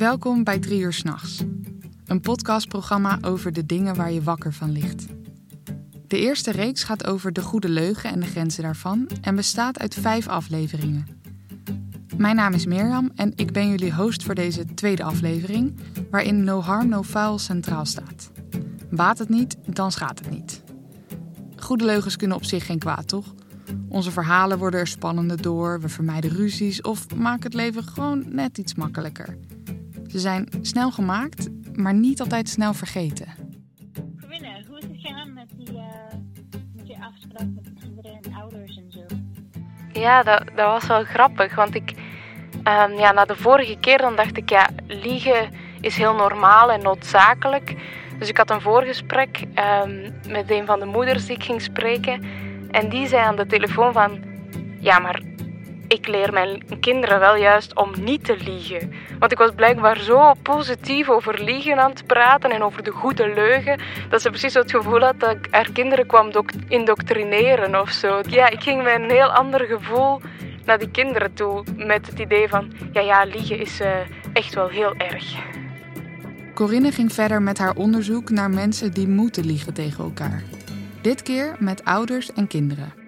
Welkom bij Drie uur s'nachts. Een podcastprogramma over de dingen waar je wakker van ligt. De eerste reeks gaat over de goede leugen en de grenzen daarvan en bestaat uit vijf afleveringen. Mijn naam is Mirjam en ik ben jullie host voor deze tweede aflevering, waarin No Harm No Foul centraal staat. Baat het niet, dan schaadt het niet. Goede leugens kunnen op zich geen kwaad, toch? Onze verhalen worden er spannender door, we vermijden ruzies of maken het leven gewoon net iets makkelijker. Ze zijn snel gemaakt, maar niet altijd snel vergeten. Corinne, hoe is het gegaan met die, uh, met die afspraak met de kinderen en ouders en zo? Ja, dat, dat was wel grappig, want ik, um, ja, na de vorige keer dan dacht ik, ja, liegen is heel normaal en noodzakelijk. Dus ik had een voorgesprek um, met een van de moeders die ik ging spreken. En die zei aan de telefoon van, ja, maar ik leer mijn kinderen wel juist om niet te liegen. Want ik was blijkbaar zo positief over liegen aan het praten en over de goede leugen, dat ze precies het gevoel had dat ik haar kinderen kwam indoctrineren of zo. Ja, ik ging met een heel ander gevoel naar die kinderen toe, met het idee van, ja, ja, liegen is uh, echt wel heel erg. Corinne ging verder met haar onderzoek naar mensen die moeten liegen tegen elkaar. Dit keer met ouders en kinderen.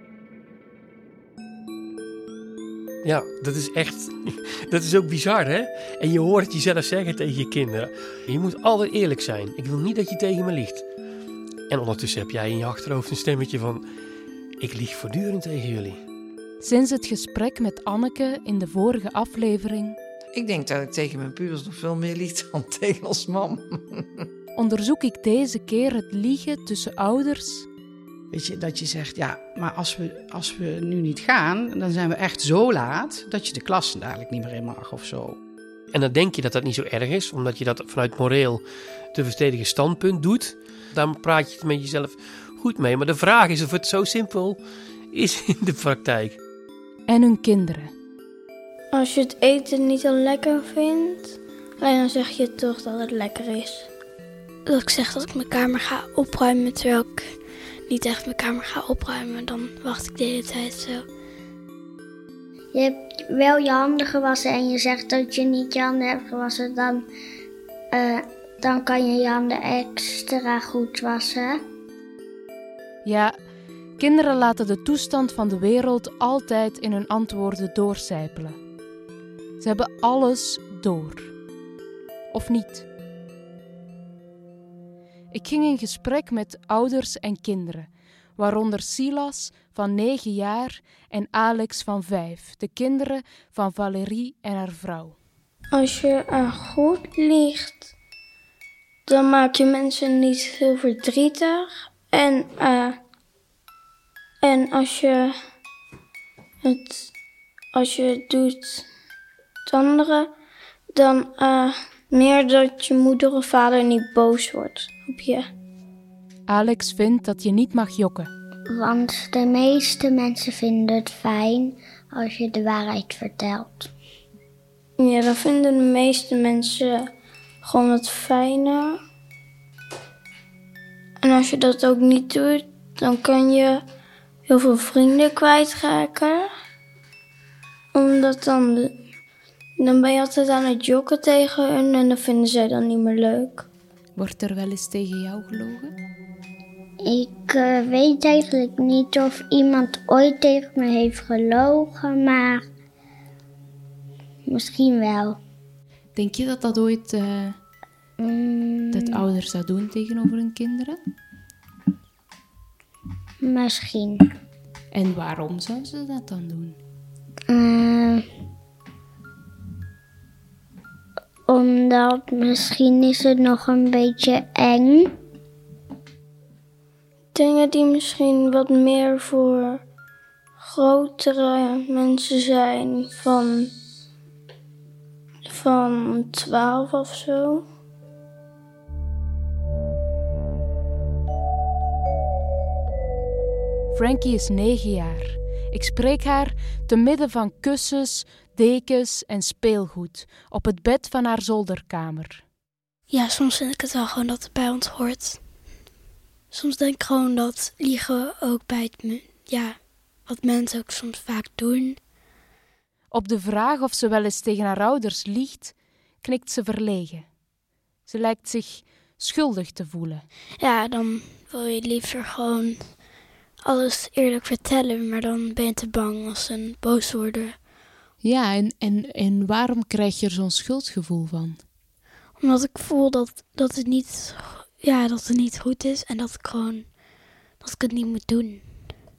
Ja, dat is echt. Dat is ook bizar, hè? En je hoort het jezelf zeggen tegen je kinderen. Je moet altijd eerlijk zijn. Ik wil niet dat je tegen me liegt. En ondertussen heb jij in je achterhoofd een stemmetje van. Ik lieg voortdurend tegen jullie. Sinds het gesprek met Anneke in de vorige aflevering. Ik denk dat ik tegen mijn pubers nog veel meer lieg dan tegen ons mam. onderzoek ik deze keer het liegen tussen ouders Weet je, dat je zegt, ja, maar als we, als we nu niet gaan, dan zijn we echt zo laat dat je de klas dadelijk niet meer in mag of zo. En dan denk je dat dat niet zo erg is, omdat je dat vanuit moreel te verstedigen standpunt doet. Dan praat je het met jezelf goed mee. Maar de vraag is of het zo simpel is in de praktijk. En hun kinderen. Als je het eten niet zo lekker vindt, dan zeg je toch dat het lekker is. Dat ik zeg dat ik mijn kamer ga opruimen terwijl ik niet echt mijn kamer ga opruimen, dan wacht ik de hele tijd zo. Je hebt wel je handen gewassen en je zegt dat je niet je handen hebt gewassen, dan, uh, dan kan je je handen extra goed wassen. Ja, kinderen laten de toestand van de wereld altijd in hun antwoorden doorcijpelen. Ze hebben alles door. Of niet? Ik ging in gesprek met ouders en kinderen, waaronder Silas van 9 jaar en Alex van 5, de kinderen van Valerie en haar vrouw. Als je uh, goed liegt, dan maak je mensen niet veel verdrietig. En, uh, en als je het, als je het doet met anderen, dan uh, meer dat je moeder of vader niet boos wordt op je. Alex vindt dat je niet mag jokken. Want de meeste mensen vinden het fijn als je de waarheid vertelt. Ja, dan vinden de meeste mensen gewoon het fijner. En als je dat ook niet doet, dan kan je heel veel vrienden kwijtraken. Omdat dan dan ben je altijd aan het jokken tegen hun en dan vinden zij dan niet meer leuk. Wordt er wel eens tegen jou gelogen? Ik uh, weet eigenlijk niet of iemand ooit tegen me heeft gelogen, maar misschien wel. Denk je dat dat ooit uh, mm. dat ouders dat doen tegenover hun kinderen? Misschien. En waarom zouden ze dat dan doen? Uh, omdat misschien is het nog een beetje eng. Dingen die misschien wat meer voor grotere mensen zijn van, van 12 of zo. Frankie is 9 jaar. Ik spreek haar te midden van kussens, dekens en speelgoed op het bed van haar zolderkamer. Ja, soms vind ik het wel gewoon dat het bij ons hoort. Soms denk ik gewoon dat liegen ook bij het, ja, wat mensen ook soms vaak doen. Op de vraag of ze wel eens tegen haar ouders liegt, knikt ze verlegen. Ze lijkt zich schuldig te voelen. Ja, dan wil je liever gewoon alles eerlijk vertellen, maar dan ben je te bang als ze boos worden. Ja, en, en, en waarom krijg je er zo'n schuldgevoel van? Omdat ik voel dat, dat, het niet, ja, dat het niet goed is en dat ik gewoon dat ik het niet moet doen.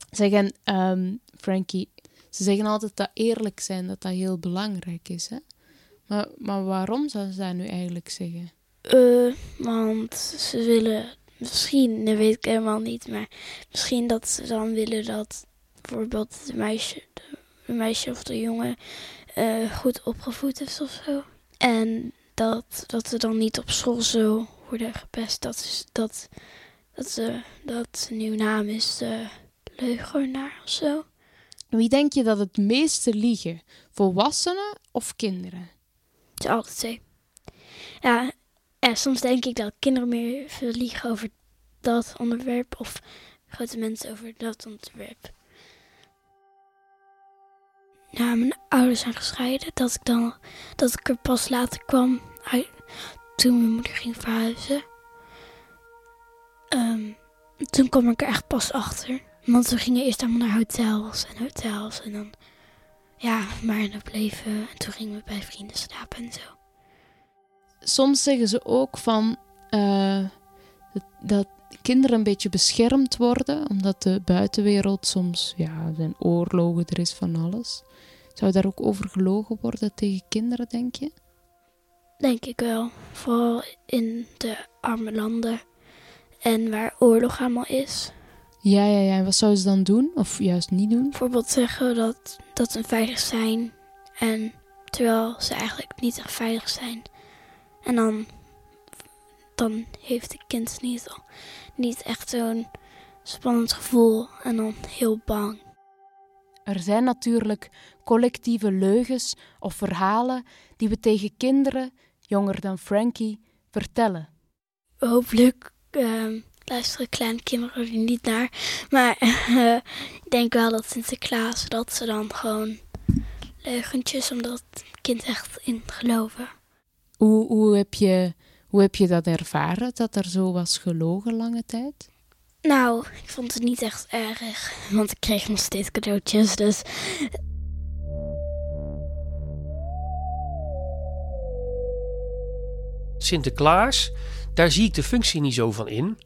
Zeggen, um, Frankie, ze zeggen altijd dat eerlijk zijn, dat dat heel belangrijk is. Hè? Maar, maar waarom zou ze dat nu eigenlijk zeggen? Uh, want ze willen misschien, dat weet ik helemaal niet, maar misschien dat ze dan willen dat bijvoorbeeld de meisje, de, meisje of de jongen uh, goed opgevoed is of zo. En dat, dat ze dan niet op school zo worden gepest. Dat, is, dat, dat, ze, dat nieuw naam is de leugenaar of zo. Wie denk je dat het meeste liegen? Volwassenen of kinderen? Het is altijd twee. Ja, ja, soms denk ik dat kinderen meer liegen over dat onderwerp of grote mensen over dat onderwerp. Ja, mijn ouders zijn gescheiden. Dat ik dan dat ik er pas later kwam toen mijn moeder ging verhuizen. Um, toen kwam ik er echt pas achter. Want we gingen eerst allemaal naar hotels en hotels en dan ja, maar het bleven. En toen gingen we bij vrienden slapen en zo. Soms zeggen ze ook van uh, dat, dat, kinderen een beetje beschermd worden, omdat de buitenwereld soms, ja, er zijn oorlogen, er is van alles. Zou daar ook over gelogen worden tegen kinderen, denk je? Denk ik wel. Vooral in de arme landen en waar oorlog allemaal is. Ja, ja, ja. En wat zouden ze dan doen? Of juist niet doen? Bijvoorbeeld zeggen dat, dat ze veilig zijn. En terwijl ze eigenlijk niet echt veilig zijn. En dan, dan heeft het kind niet, niet echt zo'n spannend gevoel. En dan heel bang. Er zijn natuurlijk collectieve leugens of verhalen die we tegen kinderen, jonger dan Frankie, vertellen. Hopelijk uh, luisteren kleine kinderen er niet naar. Maar uh, ik denk wel dat Sinterklaas, dat ze dan gewoon leugentjes, omdat het kind echt in geloven. Hoe, hoe, heb je, hoe heb je dat ervaren, dat er zo was gelogen lange tijd? Nou, ik vond het niet echt erg, want ik kreeg nog steeds cadeautjes, dus... Sinterklaas, daar zie ik de functie niet zo van in.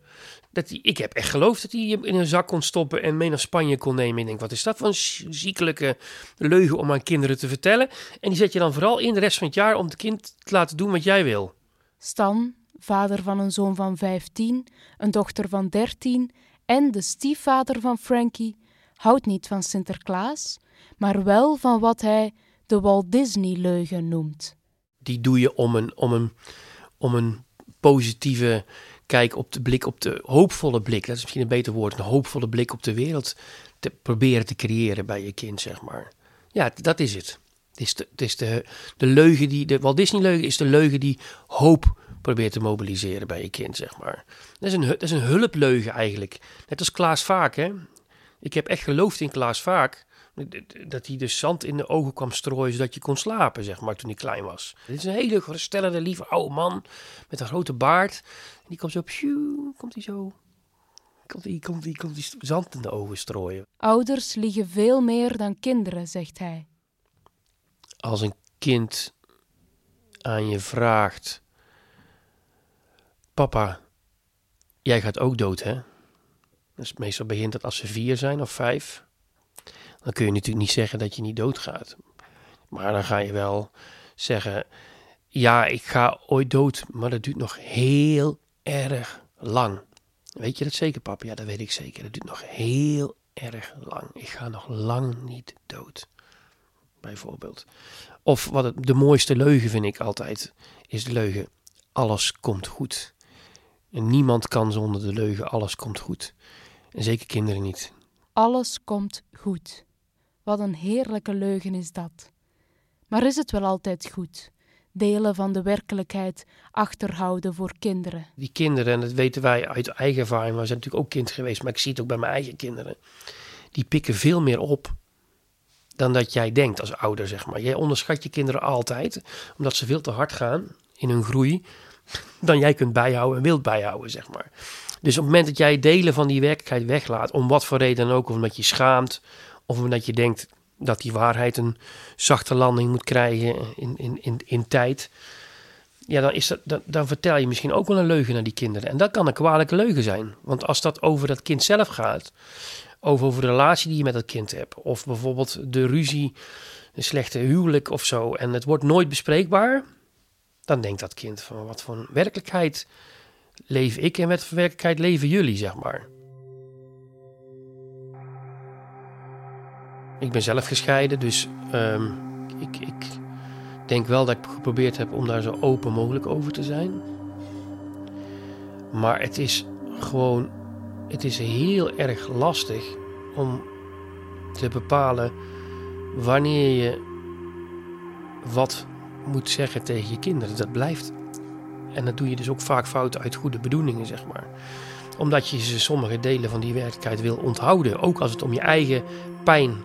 Dat die, ik heb echt geloofd dat hij je in een zak kon stoppen en mee naar Spanje kon nemen. En ik denk, wat is dat voor een ziekelijke leugen om aan kinderen te vertellen? En die zet je dan vooral in de rest van het jaar om het kind te laten doen wat jij wil. Stan, vader van een zoon van 15, een dochter van 13 en de stiefvader van Frankie, houdt niet van Sinterklaas, maar wel van wat hij de Walt Disney-leugen noemt. Die doe je om een, om een, om een positieve kijk op de blik, op de hoopvolle blik. Dat is misschien een beter woord. Een hoopvolle blik op de wereld te proberen te creëren bij je kind, zeg maar. Ja, dat is het. Het is de, is de, de leugen die, de Walt Disney leugen is de leugen die hoop probeert te mobiliseren bij je kind, zeg maar. Dat is een, is een hulpleugen eigenlijk. Net als Klaas Vaak, hè. Ik heb echt geloofd in Klaas Vaak. Dat hij de zand in de ogen kwam strooien zodat je kon slapen, zeg maar, toen hij klein was. Dit is een hele geruststellende, lieve oude man met een grote baard. En die komt zo, pjoe, komt hij zo, komt hij, komt hij, komt hij zand in de ogen strooien. Ouders liegen veel meer dan kinderen, zegt hij. Als een kind aan je vraagt, papa, jij gaat ook dood, hè? Dus meestal begint dat als ze vier zijn of vijf dan kun je natuurlijk niet zeggen dat je niet doodgaat. Maar dan ga je wel zeggen: Ja, ik ga ooit dood, maar dat duurt nog heel erg lang. Weet je dat zeker, papa? Ja, dat weet ik zeker. Dat duurt nog heel erg lang. Ik ga nog lang niet dood. Bijvoorbeeld. Of wat het, de mooiste leugen vind ik altijd, is de leugen: alles komt goed. En niemand kan zonder de leugen: alles komt goed. En zeker kinderen niet. Alles komt goed. Wat een heerlijke leugen is dat. Maar is het wel altijd goed? Delen van de werkelijkheid achterhouden voor kinderen. Die kinderen, en dat weten wij uit eigen ervaring, we zijn natuurlijk ook kind geweest, maar ik zie het ook bij mijn eigen kinderen. Die pikken veel meer op dan dat jij denkt als ouder, zeg maar. Jij onderschat je kinderen altijd, omdat ze veel te hard gaan in hun groei, dan jij kunt bijhouden en wilt bijhouden, zeg maar. Dus op het moment dat jij delen van die werkelijkheid weglaat, om wat voor reden dan ook, of omdat je schaamt, of omdat je denkt dat die waarheid een zachte landing moet krijgen in, in, in, in tijd, ja, dan, is dat, dan, dan vertel je misschien ook wel een leugen naar die kinderen. En dat kan een kwalijke leugen zijn. Want als dat over dat kind zelf gaat, over, over de relatie die je met dat kind hebt, of bijvoorbeeld de ruzie, een slechte huwelijk of zo, en het wordt nooit bespreekbaar, dan denkt dat kind van wat voor werkelijkheid leef ik en wat voor werkelijkheid leven jullie, zeg maar. Ik ben zelf gescheiden, dus ehm, ik, ik denk wel dat ik geprobeerd heb om daar zo open mogelijk over te zijn. Maar het is gewoon, het is heel erg lastig om te bepalen wanneer je wat moet zeggen tegen je kinderen. Dat blijft. En dat doe je dus ook vaak fout uit goede bedoelingen, zeg maar. Omdat je ze sommige delen van die werkelijkheid wil onthouden. Ook als het om je eigen pijn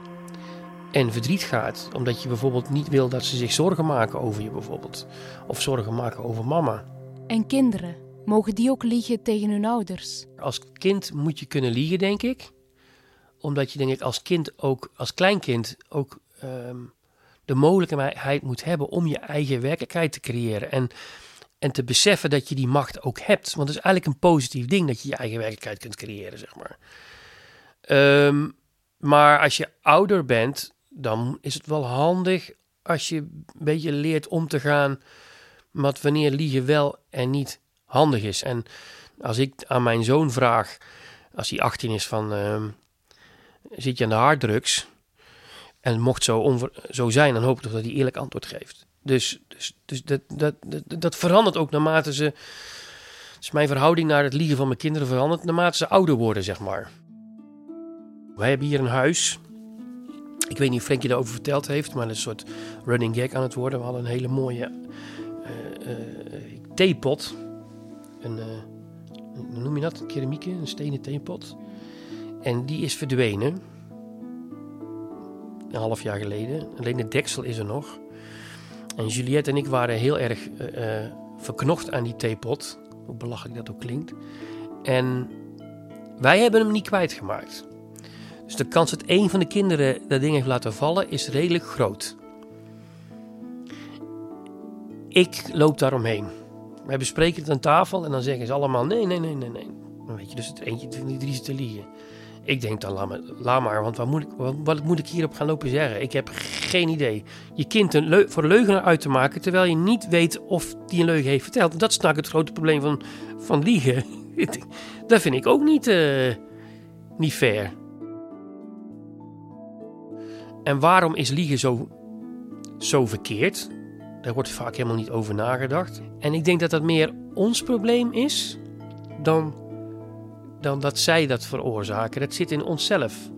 en verdriet gaat. Omdat je bijvoorbeeld niet wil dat ze zich zorgen maken over je bijvoorbeeld. Of zorgen maken over mama. En kinderen, mogen die ook liegen tegen hun ouders? Als kind moet je kunnen liegen, denk ik. Omdat je denk ik als kind ook, als kleinkind ook ehm, de mogelijkheid moet hebben om je eigen werkelijkheid te creëren. En, en te beseffen dat je die macht ook hebt. Want het is eigenlijk een positief ding dat je je eigen werkelijkheid kunt creëren, zeg maar. Ehm, maar als je ouder bent, dan is het wel handig als je een beetje leert om te gaan met wanneer liegen wel en niet handig is. En als ik aan mijn zoon vraag, als hij 18 is, van uh, zit je aan de harddrugs? En mocht zo, zo zijn, dan hoop ik toch dat hij eerlijk antwoord geeft. Dus, dus, dus dat, dat, dat, dat verandert ook naarmate ze. Dus mijn verhouding naar het liegen van mijn kinderen verandert naarmate ze ouder worden, zeg maar. Wij hebben hier een huis ik weet niet of Frank je daarover verteld heeft, maar een soort running gag aan het worden. We hadden een hele mooie uh, uh, theepot. Een, uh, hoe noem je dat? Keramieke, een stenen theepot. En die is verdwenen. Een half jaar geleden. Alleen de deksel is er nog. En Juliette en ik waren heel erg verknocht aan die theepot. Hoe belachelijk dat ook klinkt. En wij hebben hem niet kwijtgemaakt. Dus de kans dat een van de kinderen dat ding heeft laten vallen is redelijk groot. Ik loop daaromheen. Wij bespreken het aan tafel en dan zeggen ze allemaal nee, nee, nee, nee, nee. Dan weet je dus het eentje die drie te liegen. Ik denk dan, laat maar, laat maar want wat moet, ik, wat, moet ik hierop gaan lopen zeggen? Ik heb geen idee. Je kind een voor een leugenaar uit te maken terwijl je niet weet of die een leugen heeft verteld. Dat is nou het grote probleem van, van liegen. dat vind ik ook niet, uh, niet fair. En waarom is liegen zo, zo verkeerd? Daar wordt vaak helemaal niet over nagedacht. En ik denk dat dat meer ons probleem is dan, dan dat zij dat veroorzaken. Dat zit in onszelf.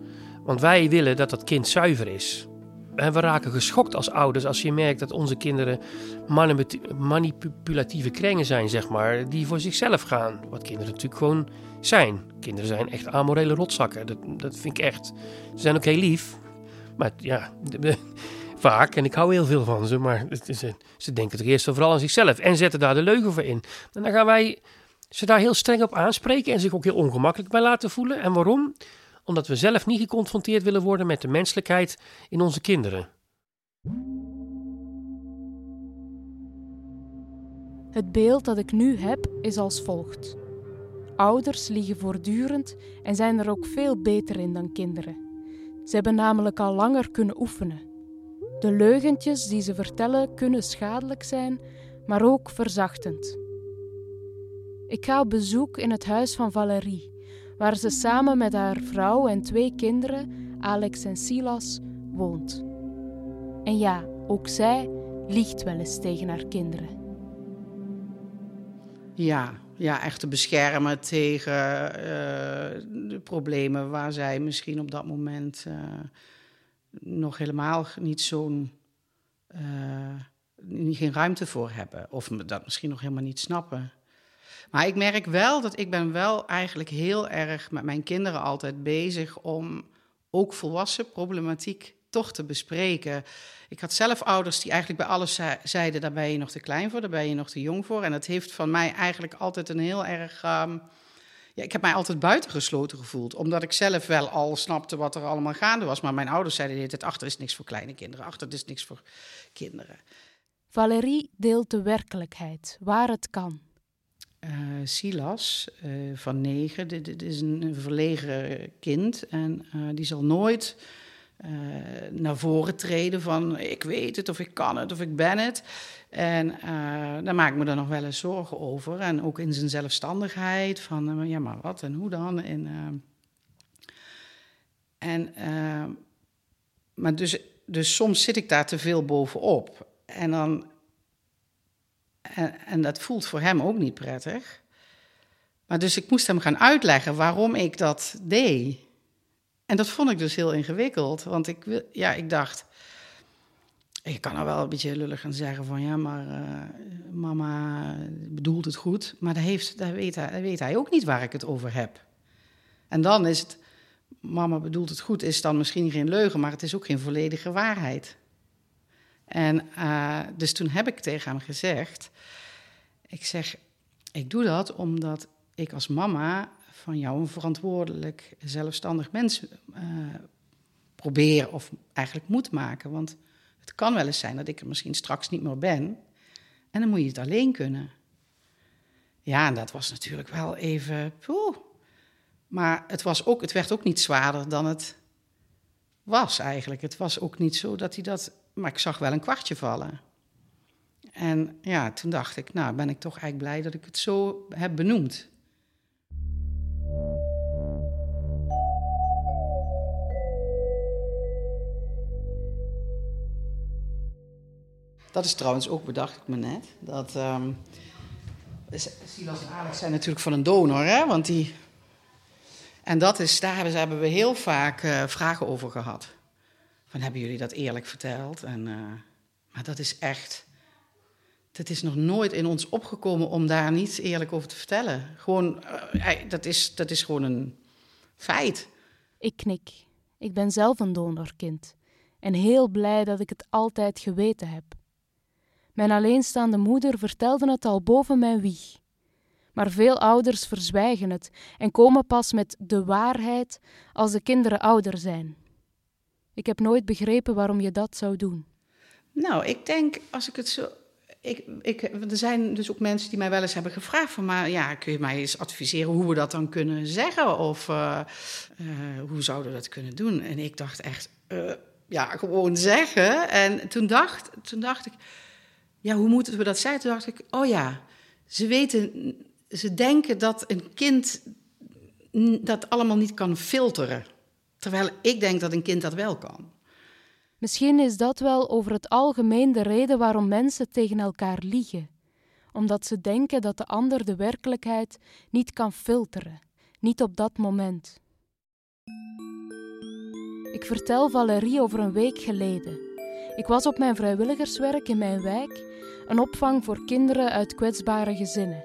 Want wij willen dat dat kind zuiver is. En we raken geschokt als ouders als je merkt dat onze kinderen manipulatieve krengen zijn, zeg maar, die voor zichzelf gaan. Wat kinderen natuurlijk gewoon zijn. Kinderen zijn echt amorele rotzakken. Dat, dat vind ik echt. Ze zijn ook heel lief, maar ja, vaak, en ik hou heel veel van ze, maar ze, ze denken toch eerst en vooral aan zichzelf en zetten daar de leugen voor in. En dan gaan wij ze daar heel streng op aanspreken en zich ook heel ongemakkelijk bij laten voelen. En waarom? Omdat we zelf niet geconfronteerd willen worden met de menselijkheid in onze kinderen. Het beeld dat ik nu heb is als volgt. Ouders liegen voortdurend en zijn er ook veel beter in dan kinderen. Ze hebben namelijk al langer kunnen oefenen. De leugentjes die ze vertellen kunnen schadelijk zijn, maar ook verzachtend. Ik ga op bezoek in het huis van Valerie, waar ze samen met haar vrouw en twee kinderen, Alex en Silas, woont. En ja, ook zij liegt wel eens tegen haar kinderen. Ja, ja, echt te beschermen tegen uh, de problemen waar zij misschien op dat moment uh, nog helemaal niet zo'n. Uh, geen ruimte voor hebben. Of dat misschien nog helemaal niet snappen. Maar ik merk wel dat ik ben wel eigenlijk heel erg met mijn kinderen altijd bezig om ook volwassen problematiek toch te bespreken. Ik had zelf ouders die eigenlijk bij alles zeiden: daar ben je nog te klein voor, daar ben je nog te jong voor. En dat heeft van mij eigenlijk altijd een heel erg. Um, ja, ik heb mij altijd buitengesloten gevoeld, omdat ik zelf wel al snapte wat er allemaal gaande was. Maar mijn ouders zeiden dit: achter is niks voor kleine kinderen, achter is niks voor kinderen. Valerie deelt de werkelijkheid, waar het kan. Uh, Silas uh, van negen, dit, dit, is een verlegen kind en uh, die zal nooit naar voren treden van ik weet het of ik kan het of ik ben het. En daar maak ik me dan nog wel eens zorgen over. En ook in zijn zelfstandigheid van ja maar wat en hoe dan. En, en, maar dus, dus soms zit ik daar te veel bovenop. En dan en, en, dat voelt voor hem ook niet prettig. Maar dus ik moest hem gaan uitleggen waarom ik dat deed. En dat vond ik dus heel ingewikkeld. Want ik, ja, ik dacht. Ik kan er wel een beetje lullig gaan zeggen van ja, maar uh, mama bedoelt het goed. Maar dat, heeft, dat, weet hij, weet hij ook niet waar ik het over heb. En dan is het, mama bedoelt het goed, is dan misschien geen leugen, maar het is ook geen volledige waarheid. En uh, dus toen heb ik tegen hem gezegd: Ik zeg, ik doe dat omdat ik als mama van jou een verantwoordelijk, zelfstandig mens uh, probeer of eigenlijk moet maken. Want het kan wel eens zijn dat ik er misschien straks niet meer ben. En dan moet je het alleen kunnen. Ja, en dat was natuurlijk wel even. Poeh. Maar het, was ook, het werd ook niet zwaarder dan het was eigenlijk. Het was ook niet zo dat hij dat maar ik zag wel een kwartje vallen. En ja, toen dacht ik, nou ben ik toch eigenlijk blij dat ik het zo heb benoemd. Dat is trouwens ook, bedacht ik me net, dat um, Silas en Alex zijn natuurlijk van een donor, hè? Want die... En dat is, daar hebben, we heel vaak uh, vragen over gehad van hebben jullie dat eerlijk verteld? En, uh, maar dat is echt, dat is nog nooit in ons opgekomen om daar niet eerlijk over te vertellen. Gewoon, uh, dat, is, dat is gewoon een feit. Ik knik. Ik ben zelf een donorkind en heel blij dat ik het altijd geweten heb. Mijn alleenstaande moeder vertelde het al boven mijn wieg. Maar veel ouders verzwijgen het en komen pas met de waarheid als de kinderen ouder zijn. Ik heb nooit begrepen waarom je dat zou doen. Nou, ik denk als ik het zo. Ik, ik, er zijn dus ook mensen die mij wel eens hebben gevraagd van, maar ja, kun je mij eens adviseren hoe we dat dan kunnen zeggen of uh, uh, hoe zouden we dat kunnen doen? En ik dacht echt, uh, ja, gewoon zeggen. En toen dacht, toen dacht ik, ja, hoe moeten we dat zeggen? Toen dacht ik, oh ja, ze weten, ze denken dat een kind dat allemaal niet kan filteren. Terwijl ik denk dat een kind dat wel kan. Misschien is dat wel over het algemeen de reden waarom mensen tegen elkaar liegen. Omdat ze denken dat de ander de werkelijkheid niet kan filteren, niet op dat moment. Ik vertel Valerie over een week geleden. Ik was op mijn vrijwilligerswerk in mijn wijk, een opvang voor kinderen uit kwetsbare gezinnen.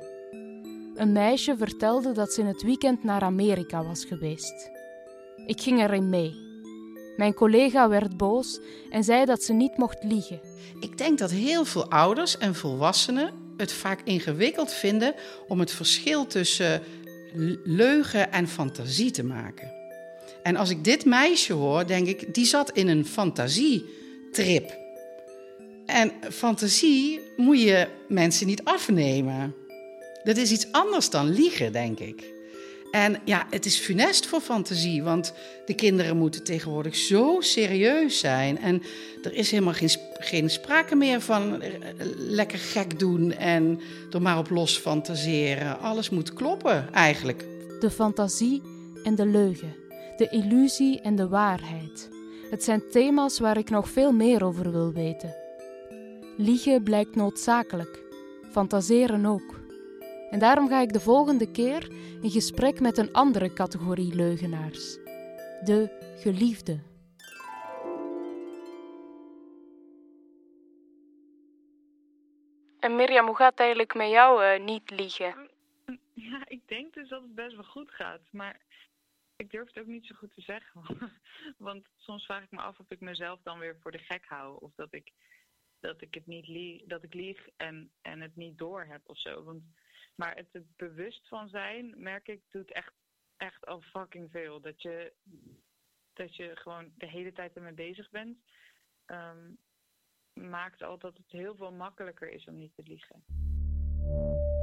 Een meisje vertelde dat ze in het weekend naar Amerika was geweest. Ik ging erin mee. Mijn collega werd boos en zei dat ze niet mocht liegen. Ik denk dat heel veel ouders en volwassenen het vaak ingewikkeld vinden om het verschil tussen leugen en fantasie te maken. En als ik dit meisje hoor, denk ik, die zat in een fantasietrip. En fantasie moet je mensen niet afnemen. Dat is iets anders dan liegen, denk ik. En ja, het is funest voor fantasie, want de kinderen moeten tegenwoordig zo serieus zijn. En er is helemaal geen, geen sprake meer van eh, lekker gek doen en er maar op los fantaseren. Alles moet kloppen, eigenlijk. De fantasie en de leugen, de illusie en de waarheid. Het zijn thema's waar ik nog veel meer over wil weten. Liegen blijkt noodzakelijk, fantaseren ook. En daarom ga ik de volgende keer in gesprek met een andere categorie leugenaars: de geliefde. En Mirjam, hoe gaat het eigenlijk met jou uh, niet liegen? Ja, ik denk dus dat het best wel goed gaat. Maar Ik durf het ook niet zo goed te zeggen. Want soms vraag ik me af of ik mezelf dan weer voor de gek hou. Of dat ik, dat ik het niet lieg, dat ik lieg en, en het niet door heb of zo. Want, maar het bewust van zijn, merk ik, doet echt, echt al fucking veel. Dat je, dat je gewoon de hele tijd ermee bezig bent. Um, maakt al dat het heel veel makkelijker is om niet te liegen.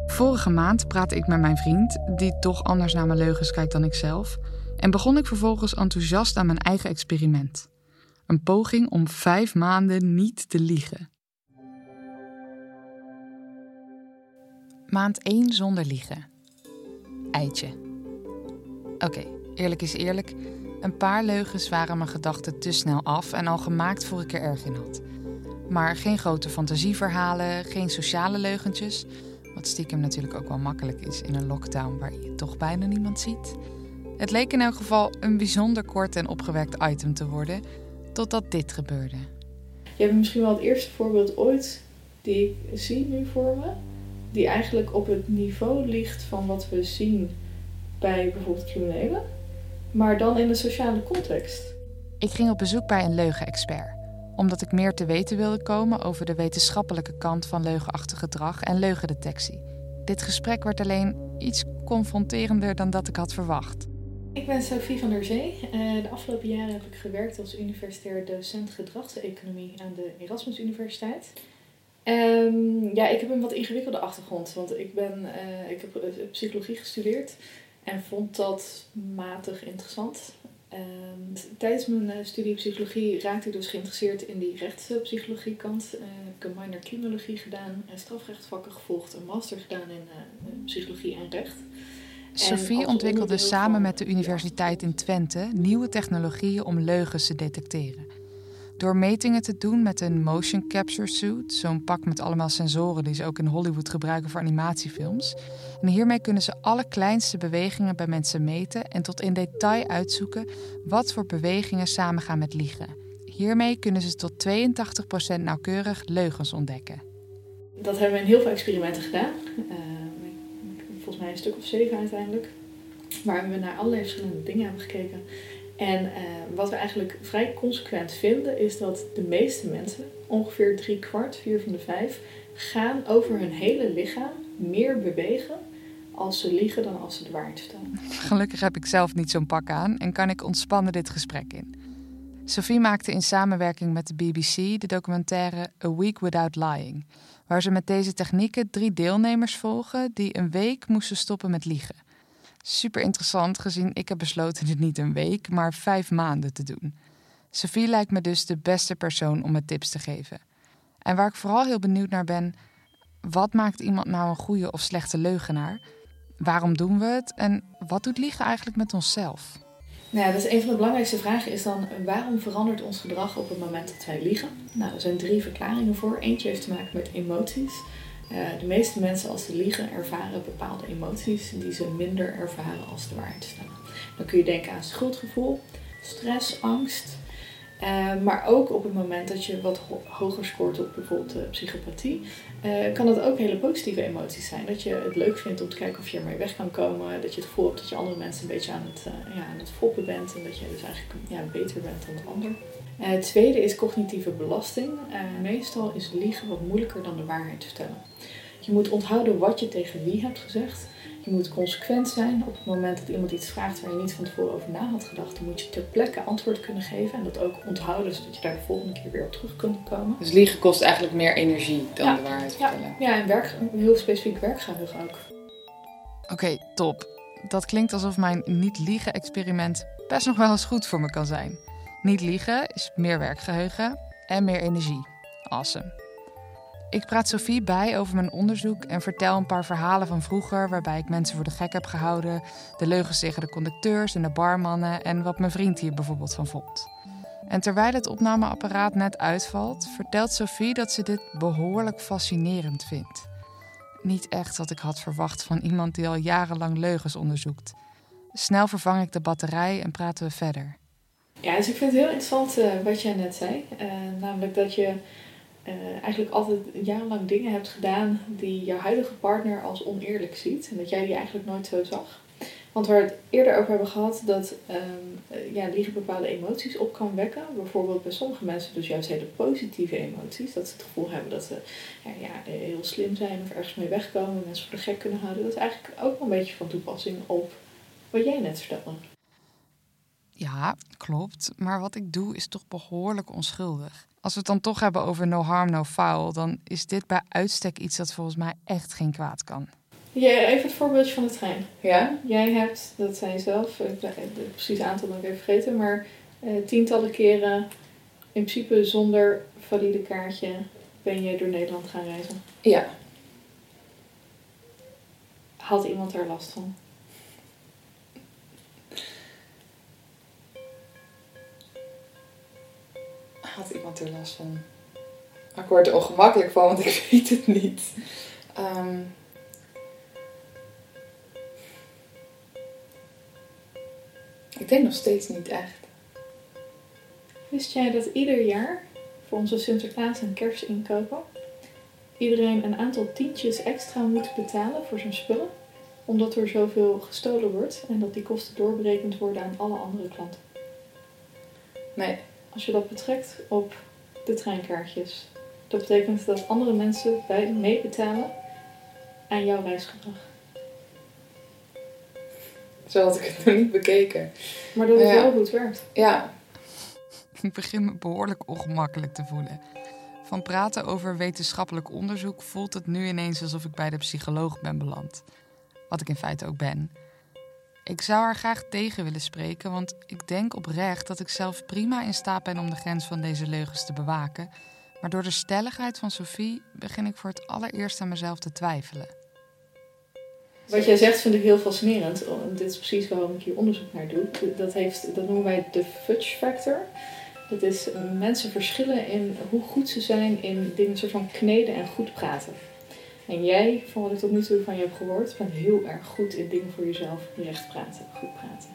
Vorige maand praatte ik met mijn vriend, die toch anders naar mijn leugens kijkt dan ik zelf, en begon ik vervolgens enthousiast aan mijn eigen experiment. Een poging om vijf maanden niet te liegen. Maand 1 zonder liegen. Eitje. Oké, eerlijk is eerlijk. Een paar leugens waren mijn gedachten te snel af en al gemaakt voor ik er erg in had. Maar geen grote fantasieverhalen, geen sociale leugentjes. Wat stiekem natuurlijk ook wel makkelijk is in een lockdown waar je toch bijna niemand ziet. Het leek in elk geval een bijzonder kort en opgewekt item te worden, totdat dit gebeurde. Je hebt misschien wel het eerste voorbeeld ooit die ik zie nu voor me, die eigenlijk op het niveau ligt van wat we zien bij bijvoorbeeld criminelen, maar dan in een sociale context. Ik ging op bezoek bij een leugenexpert omdat ik meer te weten wilde komen over de wetenschappelijke kant van leugenachtig gedrag en leugendetectie. Dit gesprek werd alleen iets confronterender dan dat ik had verwacht. Ik ben Sophie van der Zee. Eh, de afgelopen jaren heb ik gewerkt als universitair docent gedragseconomie aan de Erasmus Universiteit. Um, ja, ik heb een wat ingewikkelde achtergrond, want ik, ben, uh, ik heb eh, psychologie gestudeerd en vond dat matig interessant. Um, tijdens mijn studie psychologie raakte ik dus geïnteresseerd in die rechtspsychologie kant. Uh, ik heb een minor criminologie gedaan, en strafrechtvakken gevolgd, een master gedaan in psychologie en recht. Sophie ontwikkelde samen met de Universiteit in Twente nieuwe technologieën om leugens te detecteren. Door metingen te doen met een motion capture suit, zo'n pak met allemaal sensoren die ze ook in Hollywood gebruiken voor animatiefilms. En hiermee kunnen ze alle kleinste bewegingen bij mensen meten en tot in detail uitzoeken wat voor bewegingen samengaan met liegen. Hiermee kunnen ze tot 82% nauwkeurig leugens ontdekken. Dat hebben we in heel veel experimenten gedaan. Uh, volgens mij een stuk of zeven uiteindelijk. Waar we naar allerlei verschillende dingen hebben gekeken. En uh, wat we eigenlijk vrij consequent vinden is dat de meeste mensen, ongeveer drie kwart, vier van de vijf, gaan over hun hele lichaam meer bewegen als ze liegen dan als ze de waarheid. Gelukkig heb ik zelf niet zo'n pak aan en kan ik ontspannen dit gesprek in. Sophie maakte in samenwerking met de BBC de documentaire A Week Without Lying, waar ze met deze technieken drie deelnemers volgen die een week moesten stoppen met liegen. Super interessant gezien ik heb besloten dit niet een week, maar vijf maanden te doen. Sophie lijkt me dus de beste persoon om me tips te geven. En waar ik vooral heel benieuwd naar ben, wat maakt iemand nou een goede of slechte leugenaar? Waarom doen we het? En wat doet liegen eigenlijk met onszelf? Nou dus een van de belangrijkste vragen is dan waarom verandert ons gedrag op het moment dat wij liegen? Nou, er zijn drie verklaringen voor. Eentje heeft te maken met emoties. Uh, de meeste mensen als ze liegen ervaren bepaalde emoties die ze minder ervaren als de waarheid stellen. Dan kun je denken aan schuldgevoel, stress, angst. Uh, maar ook op het moment dat je wat ho hoger scoort op bijvoorbeeld uh, psychopathie, kan dat ook hele positieve emoties zijn. Dat je het leuk vindt om te kijken of je ermee weg kan komen. Dat je het gevoel hebt dat je andere mensen een beetje aan het, ja, aan het foppen bent. En dat je dus eigenlijk ja, beter bent dan de ander. het tweede is cognitieve belasting. meestal is liegen wat moeilijker dan de waarheid vertellen. Je moet onthouden wat je tegen wie hebt gezegd. Je moet consequent zijn. Op het moment dat iemand iets vraagt waar je niet van tevoren over na had gedacht, dan moet je ter plekke antwoord kunnen geven. En dat ook onthouden, zodat je daar de volgende keer weer op terug kunt komen. Dus liegen kost eigenlijk meer energie dan de waarheid vertellen. Ja, ja en werk, heel specifiek werkgeheugen ook. Oké, top. Dat klinkt alsof mijn niet-liegen-experiment best nog wel eens goed voor me kan zijn. Niet liegen is meer werkgeheugen en meer energie. Awesome. Ik praat Sophie bij over mijn onderzoek en vertel een paar verhalen van vroeger waarbij ik mensen voor de gek heb gehouden, de leugens tegen de conducteurs en de barmannen en wat mijn vriend hier bijvoorbeeld van vond. En terwijl het opnameapparaat net uitvalt, vertelt Sophie dat ze dit behoorlijk fascinerend vindt. Niet echt wat ik had verwacht van iemand die al jarenlang leugens onderzoekt. Snel vervang ik de batterij en praten we verder. Ja, dus ik vind het heel interessant uh, wat jij net zei. Uh, namelijk dat je uh, eigenlijk altijd jarenlang dingen hebt gedaan die jouw huidige partner als oneerlijk ziet. En dat jij die eigenlijk nooit zo zag. Want waar we het eerder over hebben gehad dat um, ja, liegen bepaalde emoties op kan wekken. Bijvoorbeeld bij sommige mensen dus juist hele positieve emoties. Dat ze het gevoel hebben dat ze ja, ja, heel slim zijn of ergens mee wegkomen. Mensen voor de gek kunnen houden. Dat is eigenlijk ook wel een beetje van toepassing op wat jij net vertelde. Ja, klopt. Maar wat ik doe is toch behoorlijk onschuldig. Als we het dan toch hebben over no harm, no foul, dan is dit bij uitstek iets dat volgens mij echt geen kwaad kan. Ja, even het voorbeeldje van de trein. Ja, jij hebt, dat zijn zelf, het precieze aantal ben ik even vergeten, maar eh, tientallen keren in principe zonder valide kaartje ben je door Nederland gaan reizen. Ja. Had iemand daar last van? Had iemand er last van? Ik word er ongemakkelijk van, want ik weet het niet. Um, Ik denk nog steeds niet echt. Wist jij dat ieder jaar voor onze Sinterklaas en kerstinkopen iedereen een aantal tientjes extra moet betalen voor zijn spullen? Omdat er zoveel gestolen wordt en dat die kosten doorberekend worden aan alle andere klanten. Nee. Als je dat betrekt op de treinkaartjes, dat betekent dat andere mensen bij meebetalen aan jouw reisgedrag. Zo had ik het nog niet bekeken. Maar dat is wel hoe het werkt. Ja. Ik begin me behoorlijk ongemakkelijk te voelen. Van praten over wetenschappelijk onderzoek voelt het nu ineens alsof ik bij de psycholoog ben beland. Wat ik in feite ook ben. Ik zou er graag tegen willen spreken, want ik denk oprecht dat ik zelf prima in staat ben om de grens van deze leugens te bewaken. Maar door de stelligheid van Sophie begin ik voor het allereerst aan mezelf te twijfelen. Wat jij zegt vind ik heel fascinerend. Dit is precies waarom ik hier onderzoek naar doe. Dat, dat noemen wij de fudge factor. Dat is mensen verschillen in hoe goed ze zijn in dingen soort van kneden en goed praten. En jij, van wat ik tot nu toe van je heb gehoord, bent heel erg goed in dingen voor jezelf recht praten, goed praten.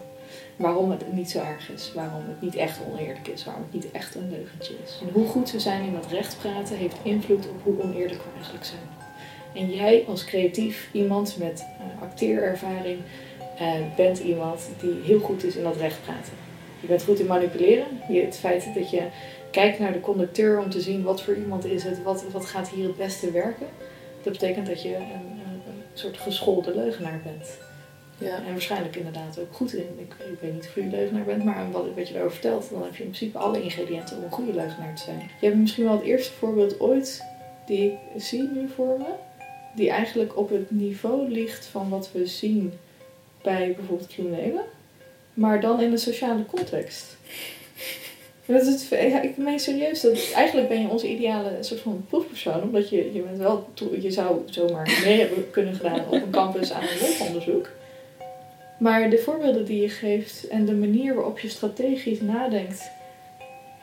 Waarom het niet zo erg is, waarom het niet echt oneerlijk is, waarom het niet echt een leugentje is. En hoe goed we zijn in dat recht praten heeft invloed op hoe oneerlijk we eigenlijk zijn. En jij als creatief iemand met uh, acteerervaring uh, bent iemand die heel goed is in dat recht praten. Je bent goed in manipuleren. Je, het feit dat je kijkt naar de conducteur om te zien wat voor iemand is het, wat, wat gaat hier het beste werken. Dat betekent dat je een, een, soort geschoolde leugenaar bent. Ja. En waarschijnlijk inderdaad ook goed in. Ik, ik weet niet of je een leugenaar bent, maar wat, wat je erover vertelt, dan heb je in principe alle ingrediënten om een goede leugenaar te zijn. Je hebt misschien wel het eerste voorbeeld ooit die ik zie nu voor me die eigenlijk op het niveau ligt van wat we zien bij bijvoorbeeld criminelen, maar dan in een sociale context. Dat is het, ik meen serieus, dat eigenlijk ben je onze ideale soort van proefpersoon, omdat je, je bent wel, je zou zomaar mee hebben kunnen gedaan op een campus aan een leefonderzoek. Maar de voorbeelden die je geeft en de manier waarop je strategisch nadenkt,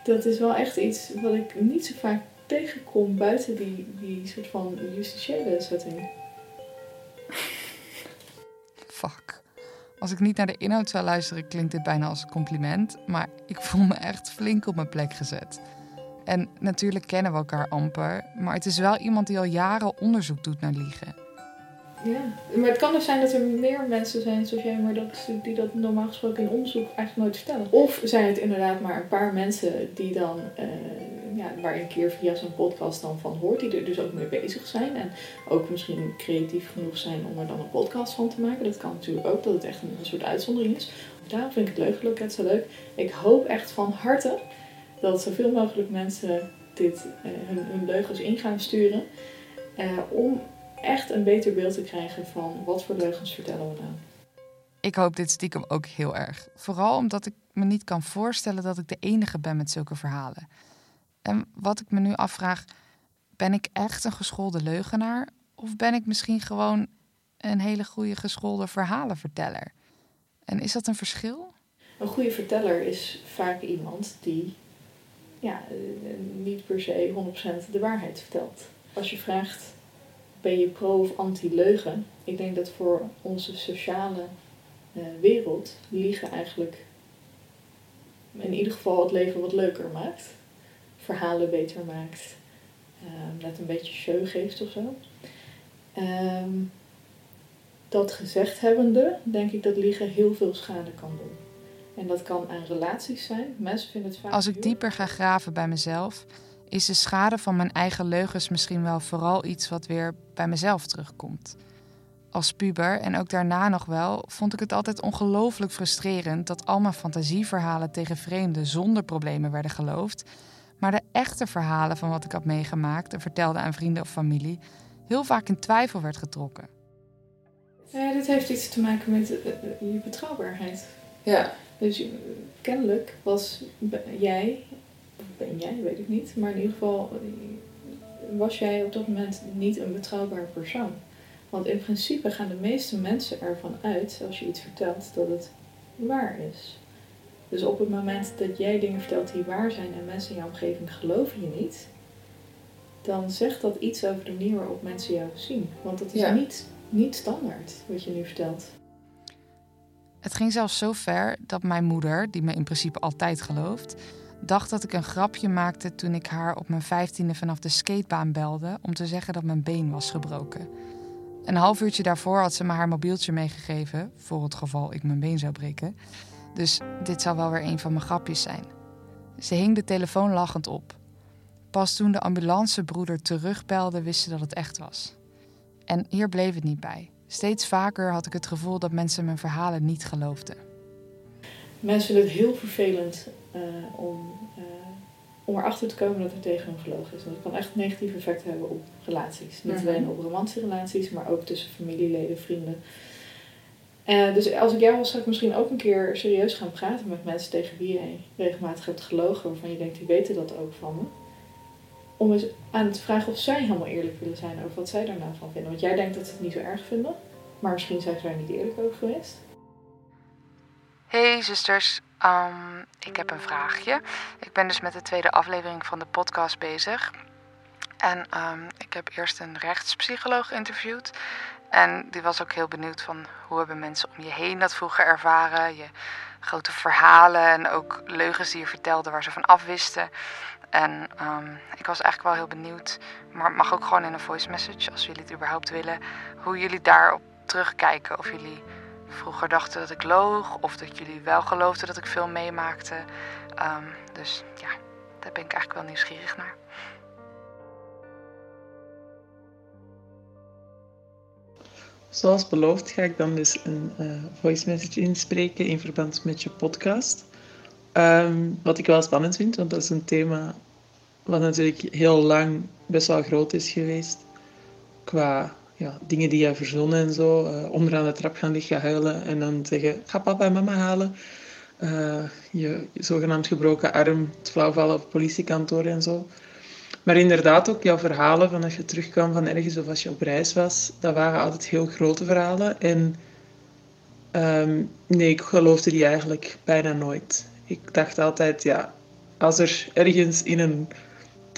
dat is wel echt iets wat ik niet zo vaak tegenkom buiten die, die soort van justitiële setting. Fuck. Als ik niet naar de inhoud zou luisteren, klinkt dit bijna als een compliment. Maar ik voel me echt flink op mijn plek gezet. En natuurlijk kennen we elkaar amper. Maar het is wel iemand die al jaren onderzoek doet naar liegen. Ja, maar het kan dus zijn dat er meer mensen zijn zoals jij, maar dat, die dat normaal gesproken in onderzoek eigenlijk nooit vertellen. Of zijn het inderdaad maar een paar mensen die dan, uh, ja, waar een keer via zo'n podcast dan van hoort, die er dus ook mee bezig zijn. En ook misschien creatief genoeg zijn om er dan een podcast van te maken. Dat kan natuurlijk ook, dat het echt een, soort uitzondering is. Daarom vind ik het leuk, het zo leuk. Ik hoop echt van harte dat zoveel mogelijk mensen dit, uh, hun, hun leugens in gaan sturen. Uh, om echt een beter beeld te krijgen van wat voor leugens vertellen we nou. Ik hoop dit stiekem ook heel erg. Vooral omdat ik me niet kan voorstellen dat ik de enige ben met zulke verhalen. En wat ik me nu afvraag, ben ik echt een geschoolde leugenaar? Of ben ik misschien gewoon een hele goede geschoolde verhalenverteller? En is dat een verschil? Een goede verteller is vaak iemand die ja, eh, niet per se 100% de waarheid vertelt. Als je vraagt ben je pro of anti-leugen? Ik denk dat voor onze sociale uh, wereld liegen eigenlijk in ieder geval het leven wat leuker maakt. Verhalen beter maakt. Uh, net een beetje show geeft of zo. Um, dat gezegd hebbende, denk ik dat liegen heel veel schade kan doen. En dat kan aan relaties zijn. Mensen vinden het vaak. Als ik dieper ga graven bij mezelf, is de schade van mijn eigen leugens misschien wel vooral iets wat weer bij mezelf terugkomt. Als puber en ook daarna nog wel, vond ik het altijd ongelooflijk frustrerend dat al mijn fantasieverhalen tegen vreemden zonder problemen werden geloofd, maar de echte verhalen van wat ik had meegemaakt en vertelde aan vrienden of familie heel vaak in twijfel werd getrokken. Ja, dit heeft iets te maken met eh, eh, je betrouwbaarheid. Ja. Dus eh, kennelijk was jij, ben jij, weet ik niet, maar in ieder geval was jij op dat moment niet een betrouwbaar persoon. Want in principe gaan de meeste mensen ervan uit, als je iets vertelt, dat het waar is. Dus op het moment dat jij dingen vertelt die waar zijn en mensen in jouw omgeving geloven je niet, dan zegt dat iets over de manier waarop mensen jou zien. Want dat is Ja. niet, niet standaard wat je nu vertelt. Het ging zelfs zo ver dat mijn moeder, die me in principe altijd gelooft, dacht dat ik een grapje maakte toen ik haar op mijn vijftiende vanaf de skatebaan belde om te zeggen dat mijn been was gebroken. Een half uurtje daarvoor had ze me haar mobieltje meegegeven, voor het geval ik mijn been zou breken. Dus dit zou wel weer een van mijn grapjes zijn. Ze hing de telefoon lachend op. Pas toen de ambulancebroeder terugbelde, wist ze dat het echt was. En hier bleef het niet bij. Steeds vaker had ik het gevoel dat mensen mijn verhalen niet geloofden. Mensen vinden het heel vervelend om, eh, om erachter te komen dat er tegen hun gelogen is. Want het kan echt negatieve effecten hebben op relaties. Niet Mhm. alleen op romantische relaties, maar ook tussen familieleden, vrienden. Eh, dus als ik jou was, zou ik misschien ook een keer serieus gaan praten met mensen tegen wie jij regelmatig hebt gelogen, waarvan je denkt, die weten dat ook van me. Om eens aan te vragen of zij helemaal eerlijk willen zijn over wat zij daar nou van vinden. Want jij denkt dat ze het niet zo erg vinden, maar misschien zijn ze daar niet eerlijk over geweest. Hey zusters, Ehm, ik heb een vraagje. Ik ben dus met de tweede aflevering van de podcast bezig. En ehm, ik heb eerst een rechtspsycholoog geïnterviewd. En die was ook heel benieuwd van hoe hebben mensen om je heen dat vroeger ervaren. Je grote verhalen en ook leugens die je vertelde waar ze van afwisten. En ehm, ik was eigenlijk wel heel benieuwd, maar het mag ook gewoon in een voice message als jullie het überhaupt willen, hoe jullie daarop terugkijken. Of jullie vroeger dachten dat ik loog, of dat jullie wel geloofden dat ik veel meemaakte. Ehm, dus ja, daar ben ik eigenlijk wel nieuwsgierig naar. Zoals beloofd ga ik dan dus een eh, voice message inspreken in verband met je podcast. Ehm, wat ik wel spannend vind, want dat is een thema wat natuurlijk heel lang best wel groot is geweest. Qua ja, dingen die je verzonnen en zo. eh, onderaan de trap gaan liggen huilen en dan zeggen, ga papa en mama halen. Eh, je, zogenaamd gebroken arm, het flauwvallen op politiekantoor en zo. Maar inderdaad ook jouw verhalen van als je terugkwam van ergens of als je op reis was, dat waren altijd heel grote verhalen. En ehm, nee, ik geloofde die eigenlijk bijna nooit. Ik dacht altijd, ja, als er ergens in een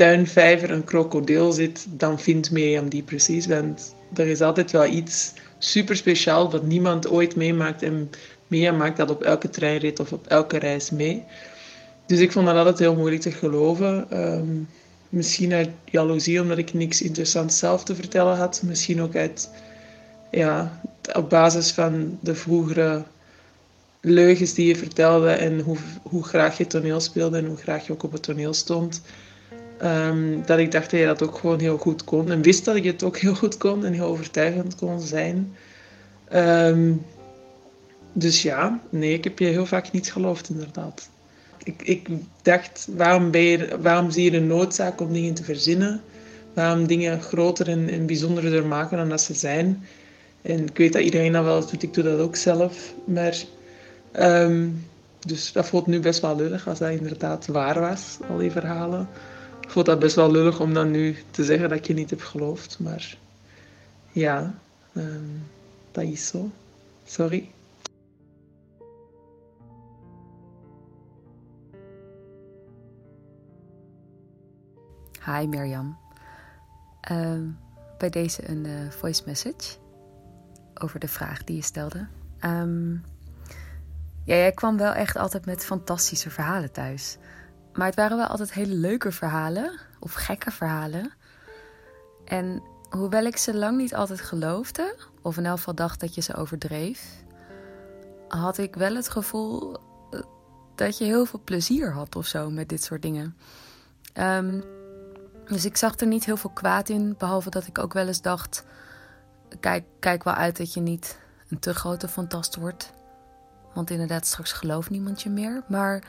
tuinvijver een krokodil zit, dan vindt Mirjam die precies. Want er is altijd wel iets super speciaal wat niemand ooit meemaakt. En Mirjam maakt dat op elke treinrit of op elke reis mee. Dus ik vond dat altijd heel moeilijk te geloven. Ehm, misschien uit jaloezie, omdat ik niks interessants zelf te vertellen had. Misschien ook uit, ja, op basis van de vroegere leugens die je vertelde en hoe, hoe graag je toneel speelde en hoe graag je ook op het toneel stond. Ehm, dat ik dacht dat je dat ook gewoon heel goed kon. En wist dat ik het ook heel goed kon en heel overtuigend kon zijn. Ehm, dus ja, nee, ik heb je heel vaak niet geloofd, inderdaad. Ik, ik dacht, waarom, ben je, waarom zie je de noodzaak om dingen te verzinnen? Waarom dingen groter en, en maken dan dat ze zijn? En ik weet dat iedereen dat wel doet, ik doe dat ook zelf. Maar, ehm, dus dat voelt nu best wel lullig als dat inderdaad waar was, al die verhalen. Ik voel dat best wel lullig om dan nu te zeggen dat je niet heb geloofd. Maar ja, ehm, dat is zo. Sorry. Hi Mirjam. Ehm, bij deze een eh, voice message over de vraag die je stelde. Ehm, ja, jij kwam wel echt altijd met fantastische verhalen thuis. Maar het waren wel altijd hele leuke verhalen of gekke verhalen. En hoewel ik ze lang niet altijd geloofde, of in elk geval dacht dat je ze overdreef, had ik wel het gevoel eh, dat je heel veel plezier had of zo met dit soort dingen. Um, dus ik zag er niet heel veel kwaad in, behalve dat ik ook wel eens dacht: kijk, kijk wel uit dat je niet een te grote fantast wordt. Want inderdaad, straks gelooft niemand je meer. Maar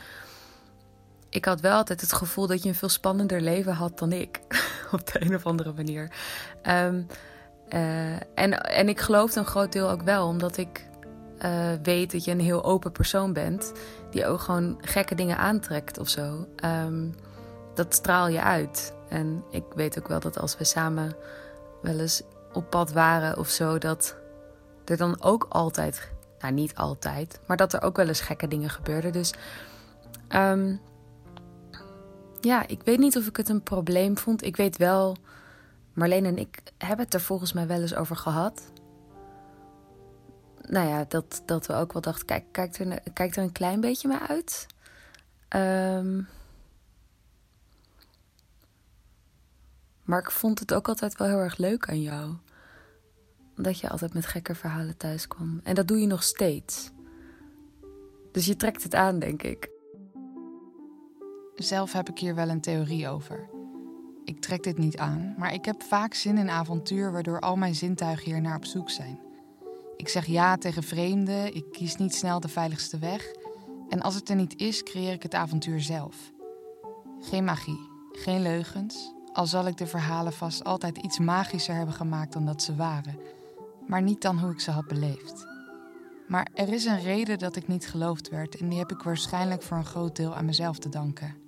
ik had wel altijd het gevoel dat je een veel spannender leven had dan ik. Op de een of andere manier. Um, uh, en, en ik geloof een groot deel ook wel, omdat ik uh, weet dat je een heel open persoon bent. Die ook gewoon gekke dingen aantrekt of zo. Um, dat straal je uit. En ik weet ook wel dat als we samen wel eens op pad waren of zo, dat er dan ook altijd, nou niet altijd, maar dat er ook wel eens gekke dingen gebeurden. Dus um, ja, ik weet niet of ik het een probleem vond. Ik weet wel, Marleen en ik hebben het er volgens mij wel eens over gehad. Nou ja, dat, dat we ook wel dachten, kijk, kijk er, kijk er een klein beetje mee uit. Um, Maar ik vond het ook altijd wel heel erg leuk aan jou. Dat je altijd met gekke verhalen thuis kwam. En dat doe je nog steeds. Dus je trekt het aan, denk ik. Zelf heb ik hier wel een theorie over. Ik trek dit niet aan, maar ik heb vaak zin in avontuur waardoor al mijn zintuigen hier naar op zoek zijn. Ik zeg ja tegen vreemden, ik kies niet snel de veiligste weg. En als het er niet is, creëer ik het avontuur zelf. Geen magie, geen leugens, al zal ik de verhalen vast altijd iets magischer hebben gemaakt dan dat ze waren, maar niet dan hoe ik ze had beleefd. Maar er is een reden dat ik niet geloofd werd en die heb ik waarschijnlijk voor een groot deel aan mezelf te danken.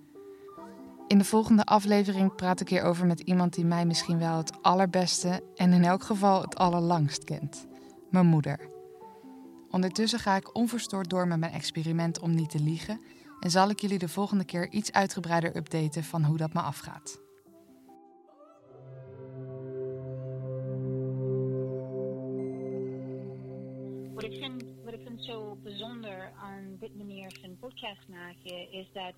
In de volgende aflevering praat ik hierover met iemand die mij misschien wel het allerbeste en in elk geval het allerlangst kent: mijn moeder. Ondertussen ga ik onverstoord door met mijn experiment om niet te liegen en zal ik jullie de volgende keer iets uitgebreider updaten van hoe dat me afgaat. Wat ik, vind, wat zo bijzonder aan dit manier van podcast maken is dat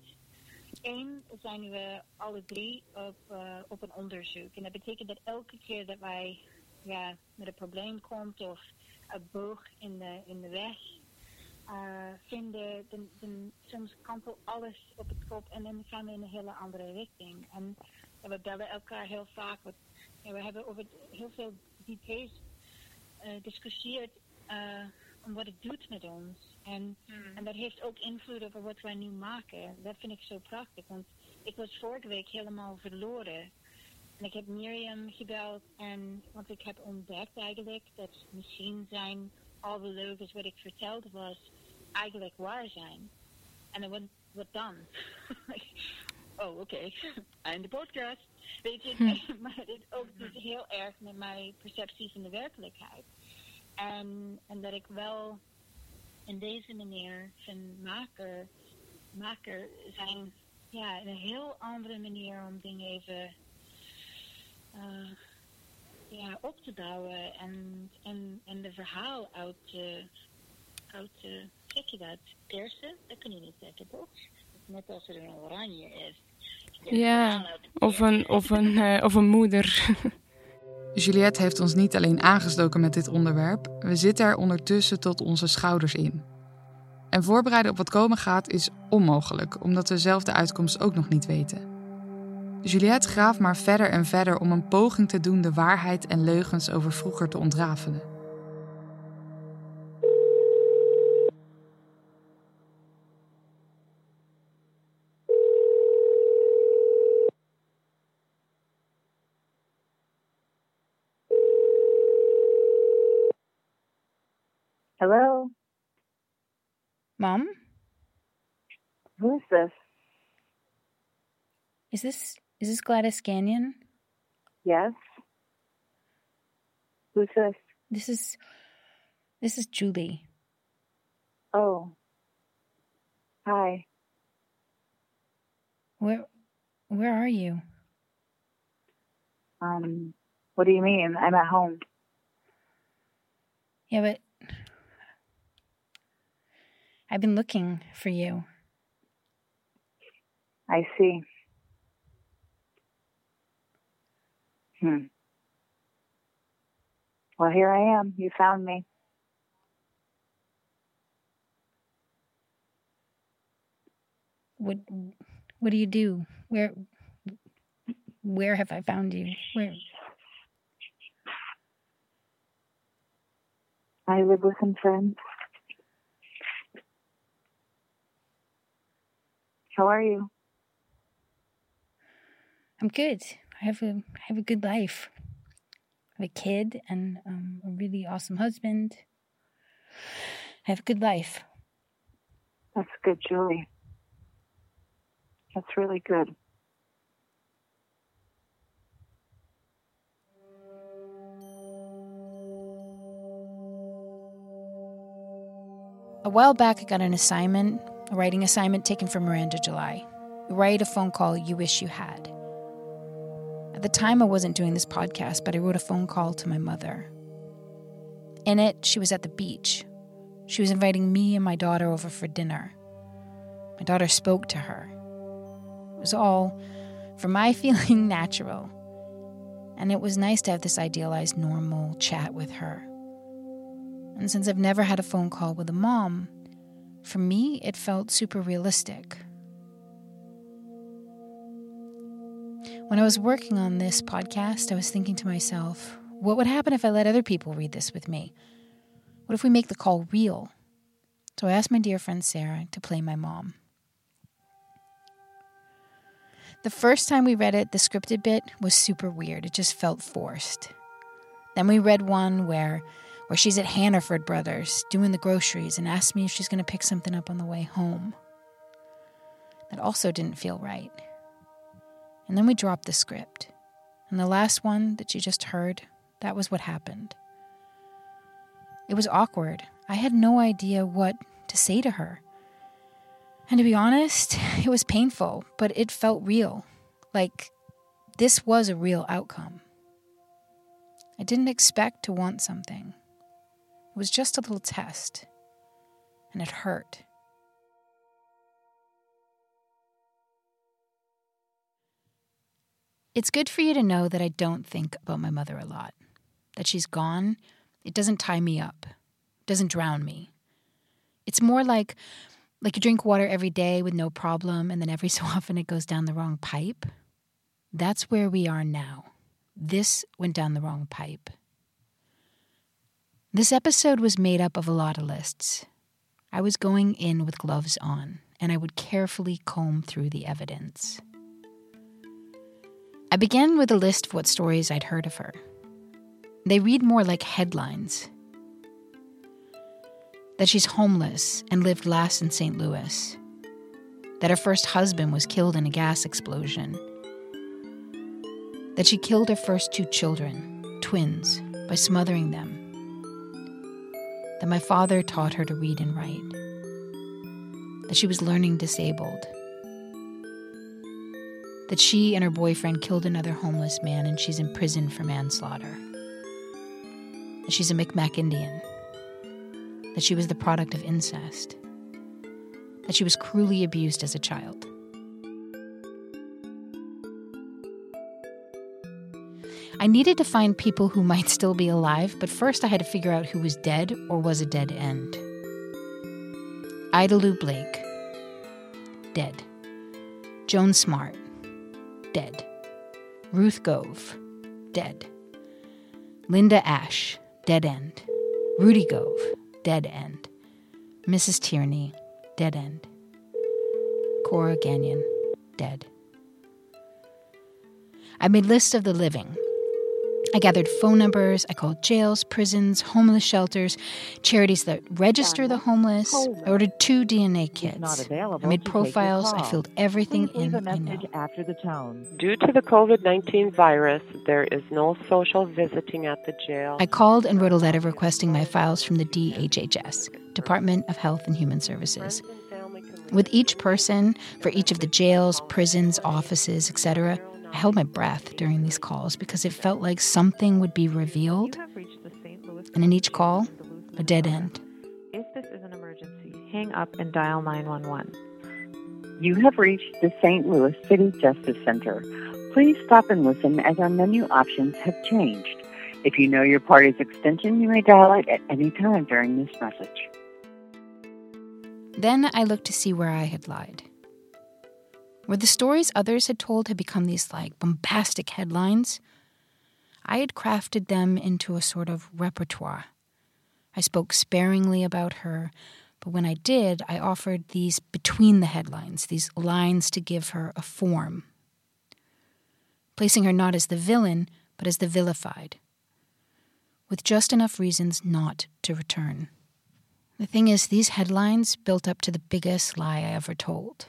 één zijn we alle drie op, uh, op een onderzoek. En dat betekent dat elke keer dat wij ja, met een probleem komt of een boog in de, in de weg uh, vinden, dan, dan soms kantelt alles op het kop en dan gaan we in een hele andere richting. En, we bellen elkaar heel vaak. Wat, ja, we hebben over heel veel details uh, discussieerd uh, om wat het doet met ons. En, mm. en dat heeft ook invloed over wat wij nu maken. Dat vind ik zo prachtig, want ik was vorige week helemaal verloren. En ik heb Miriam gebeld, en, want ik heb ontdekt eigenlijk dat misschien zijn al de leugens wat ik vertelde was eigenlijk waar zijn. En dan wat, wat dan? oh, oké. Okay. Einde podcast. Weet je, hm. maar het is ook dus heel erg met mijn perceptie van de werkelijkheid. En, en dat ik wel in deze manier van maken, maker zijn ja, een heel andere manier om dingen even uh, ja, op te bouwen en, en, en de verhaal uit te, uit te, zeg je dat, eerste, dat kun je niet zeggen toch? Net als er een oranje is. Ja, of een, of een, uh, of een moeder. Juliette heeft ons niet alleen aangestoken met dit onderwerp, we zitten er ondertussen tot onze schouders in. En voorbereiden op wat komen gaat is onmogelijk, omdat we zelf de uitkomst ook nog niet weten. Juliette graaft maar verder en verder om een poging te doen de waarheid en leugens over vroeger te ontrafelen. This? Is this is this Gladys Canyon? Yes. Who's this? This is this is Julie. Oh. Hi. Where where are you? Um what do you mean? I'm at home. Yeah, but I've been looking for you. I see. Hmm. Well, here I am. You found me. What what do you do? Where where have I found you? Where I live with some friends. How are you? I'm good. I have a I have a good life. I have a kid and um, a really awesome husband. I have a good life. That's good, Julie. That's really good. A while back, I got an assignment, a writing assignment taken from Miranda July. Write a phone call you wish you had. At the time, I wasn't doing this podcast, but I wrote a phone call to my mother. In it, she was at the beach. She was inviting me and my daughter over for dinner. My daughter spoke to her. It was all, for my feeling, natural. And it was nice to have this idealized, normal chat with her. And since I've never had a phone call with a mom, for me, it felt super realistic. When I was working on this podcast, I was thinking to myself, what would happen if I let other people read this with me? What if we make the call real? So I asked my dear friend Sarah to play my mom. The first time we read it, the scripted bit was super weird. It just felt forced. Then we read one where where she's at Hannaford Brothers doing the groceries and asks me if she's going to pick something up on the way home. That also didn't feel right. And then we dropped the script. And the last one that you just heard, that was what happened. It was awkward. I had no idea what to say to her. And to be honest, it was painful, but it felt real. Like this was a real outcome. I didn't expect to want something. It was just a little test, and it hurt. It's good for you to know that I don't think about my mother a lot. That she's gone, it doesn't tie me up, doesn't drown me. It's more like like you drink water every day with no problem and then every so often it goes down the wrong pipe. That's where we are now. This went down the wrong pipe. This episode was made up of a lot of lists. I was going in with gloves on, and I would carefully comb through the evidence. I began with a list of what stories I'd heard of her. They read more like headlines. That she's homeless and lived last in St. Louis, that her first husband was killed in a gas explosion, that she killed her first two children, twins, by smothering them. That my father taught her to read and write, that she was learning disabled, that she and her boyfriend killed another homeless man and she's in prison for manslaughter, that she's a Micmac Indian, that she was the product of incest, that she was cruelly abused as a child. I needed to find people who might still be alive, but first I had to figure out who was dead or was a dead end. Ida Lou Blake, dead. Joan Smart, dead. Ruth Gove, dead. Linda Ash, dead end. Rudy Gove, dead end. Mrs. Tierney, dead end. Cora Gagnon, dead. I made lists of the living, I gathered phone numbers. I called jails, prisons, homeless shelters, charities that register the homeless. I ordered two DNA kits. I made profiles. I filled everything in I know. After the tone. Due to the COVID 19 virus, there is no social visiting at the jail. I called and wrote a letter requesting my files from the DHHS, Department of Health and Human Services. With each person, for each of the jails, prisons, offices, etc., I held my breath during these calls because it felt like something would be revealed. And in each call, a dead end. If this is an emergency, hang up and dial 911. You have reached the St. Louis City Justice Center. Please stop and listen as our menu options have changed. If you know your party's extension, you may dial it at any time during this message. Then I looked to see where I had lied. Where the stories others had told had become these like bombastic headlines, I had crafted them into a sort of repertoire. I spoke sparingly about her, but when I did, I offered these between the headlines, these lines to give her a form, placing her not as the villain, but as the vilified, with just enough reasons not to return. The thing is, these headlines built up to the biggest lie I ever told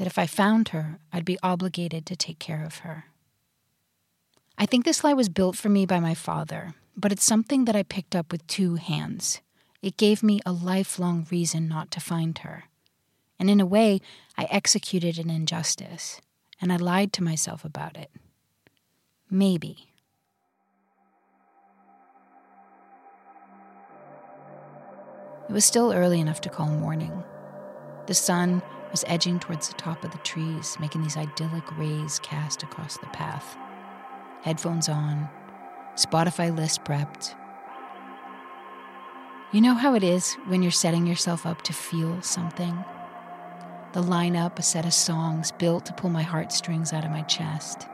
that if I found her, I'd be obligated to take care of her. I think this lie was built for me by my father, but it's something that I picked up with two hands. It gave me a lifelong reason not to find her. And in a way, I executed an injustice, and I lied to myself about it. Maybe. It was still early enough to call morning. The sun was edging towards the top of the trees, making these idyllic rays cast across the path. Headphones on, Spotify list prepped. You know how it is when you're setting yourself up to feel something? The lineup, a set of songs built to pull my heartstrings out of my chest.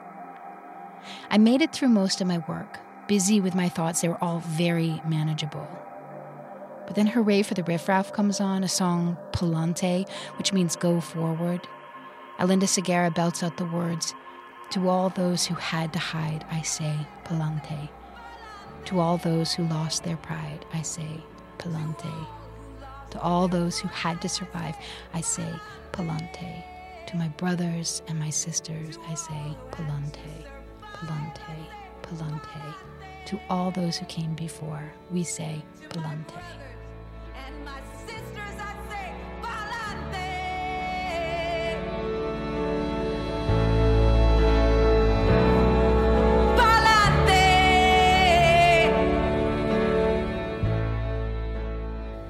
I made it through most of my work, busy with my thoughts. They were all very manageable. But then Hooray for the Riffraff comes on, a song Palante, which means go forward. Alinda Segarra belts out the words To all those who had to hide, I say Palante. To all those who lost their pride, I say Palante. To all those who had to survive, I say Palante. To my brothers and my sisters, I say Palante, Palante, Palante. To all those who came before, we say Palante.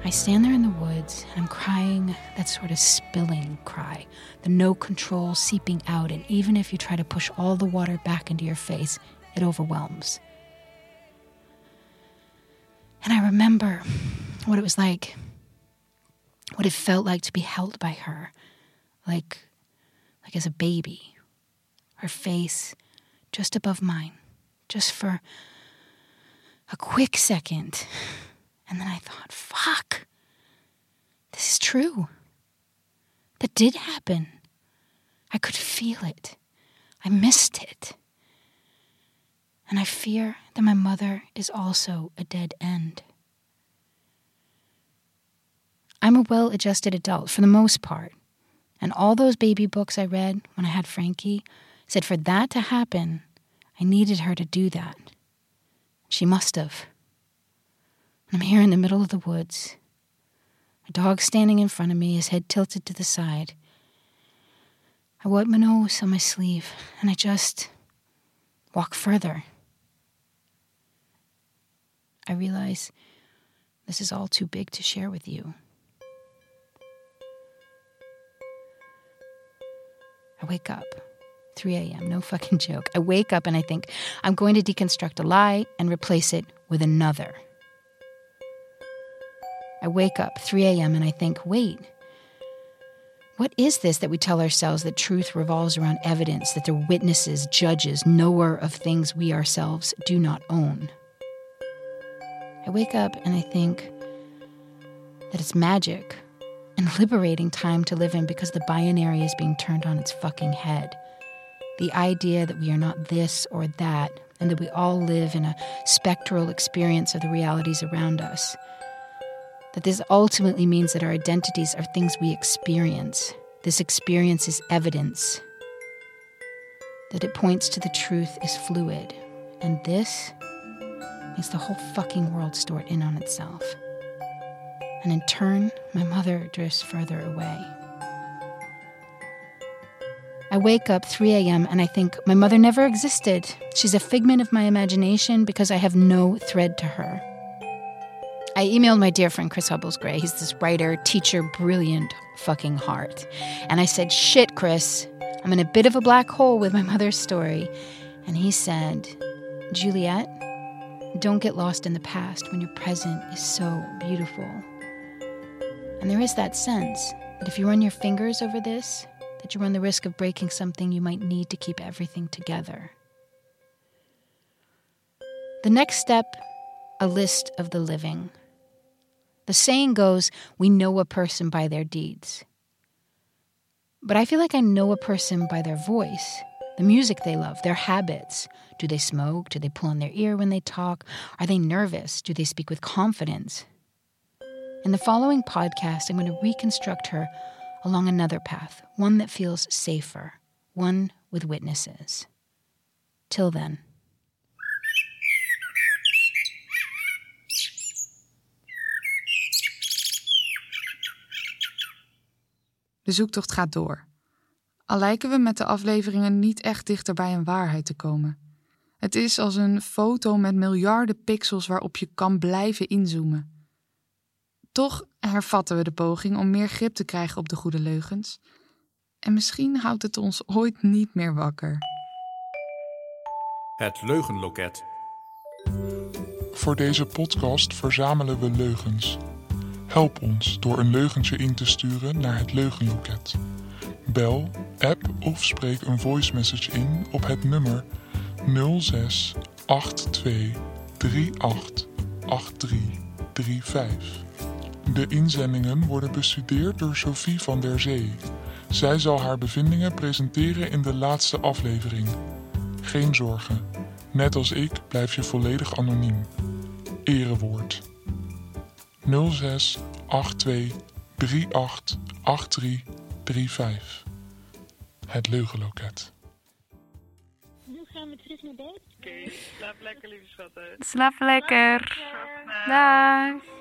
I stand there in the woods and I'm crying that sort of spilling cry, the no control seeping out, and even if you try to push all the water back into your face, it overwhelms. And I remember what it was like, what it felt like to be held by her, like, like as a baby, her face just above mine, just for a quick second. And then I thought, fuck, this is true. That did happen. I could feel it. I missed it. And I fear that my mother is also a dead end. I'm a well adjusted adult for the most part. And all those baby books I read when I had Frankie said for that to happen, I needed her to do that. She must have. I'm here in the middle of the woods. A dog standing in front of me, his head tilted to the side. I wipe my nose on my sleeve and I just walk further. I realize this is all too big to share with you. I wake up. 3 a.m., no fucking joke. I wake up and I think, I'm going to deconstruct a lie and replace it with another. I wake up 3 a.m. and I think, wait, what is this that we tell ourselves that truth revolves around evidence, that they're witnesses, judges, knower of things we ourselves do not own? I wake up and I think that it's magic and liberating time to live in because the binary is being turned on its fucking head. The idea that we are not this or that, and that we all live in a spectral experience of the realities around us that this ultimately means that our identities are things we experience. This experience is evidence. That it points to the truth is fluid. And this makes the whole fucking world start in on itself. And in turn, my mother drifts further away. I wake up 3 a.m. and I think my mother never existed. She's a figment of my imagination because I have no thread to her. I emailed my dear friend Chris Hubbles Gray. He's this writer, teacher, brilliant fucking heart. And I said, Shit, Chris, I'm in a bit of a black hole with my mother's story. And he said, Juliet, don't get lost in the past when your present is so beautiful. And there is that sense that if you run your fingers over this, that you run the risk of breaking something you might need to keep everything together. The next step a list of the living. The saying goes, we know a person by their deeds. But I feel like I know a person by their voice, the music they love, their habits. Do they smoke? Do they pull on their ear when they talk? Are they nervous? Do they speak with confidence? In the following podcast, I'm going to reconstruct her along another path, one that feels safer, one with witnesses. Till then. De zoektocht gaat door. Al lijken we met de afleveringen niet echt dichter bij een waarheid te komen. Het is als een foto met miljarden pixels waarop je kan blijven inzoomen. Toch hervatten we de poging om meer grip te krijgen op de goede leugens. En misschien houdt het ons ooit niet meer wakker. Het leugenloket. Voor deze podcast verzamelen we leugens. Help ons door een leugentje in te sturen naar het leugenloket. Bel, app of spreek een voice message in op het nummer 06 82 38 8335. De inzendingen worden bestudeerd door Sophie van der Zee. Zij zal haar bevindingen presenteren in de laatste aflevering. Geen zorgen, net als ik blijf je volledig anoniem. Erewoord 06 82 38 83 35. Het leugenloket. Nu gaan we terug naar bed. Oké, slaap lekker, lieve schatten. Slaap lekker. Dag.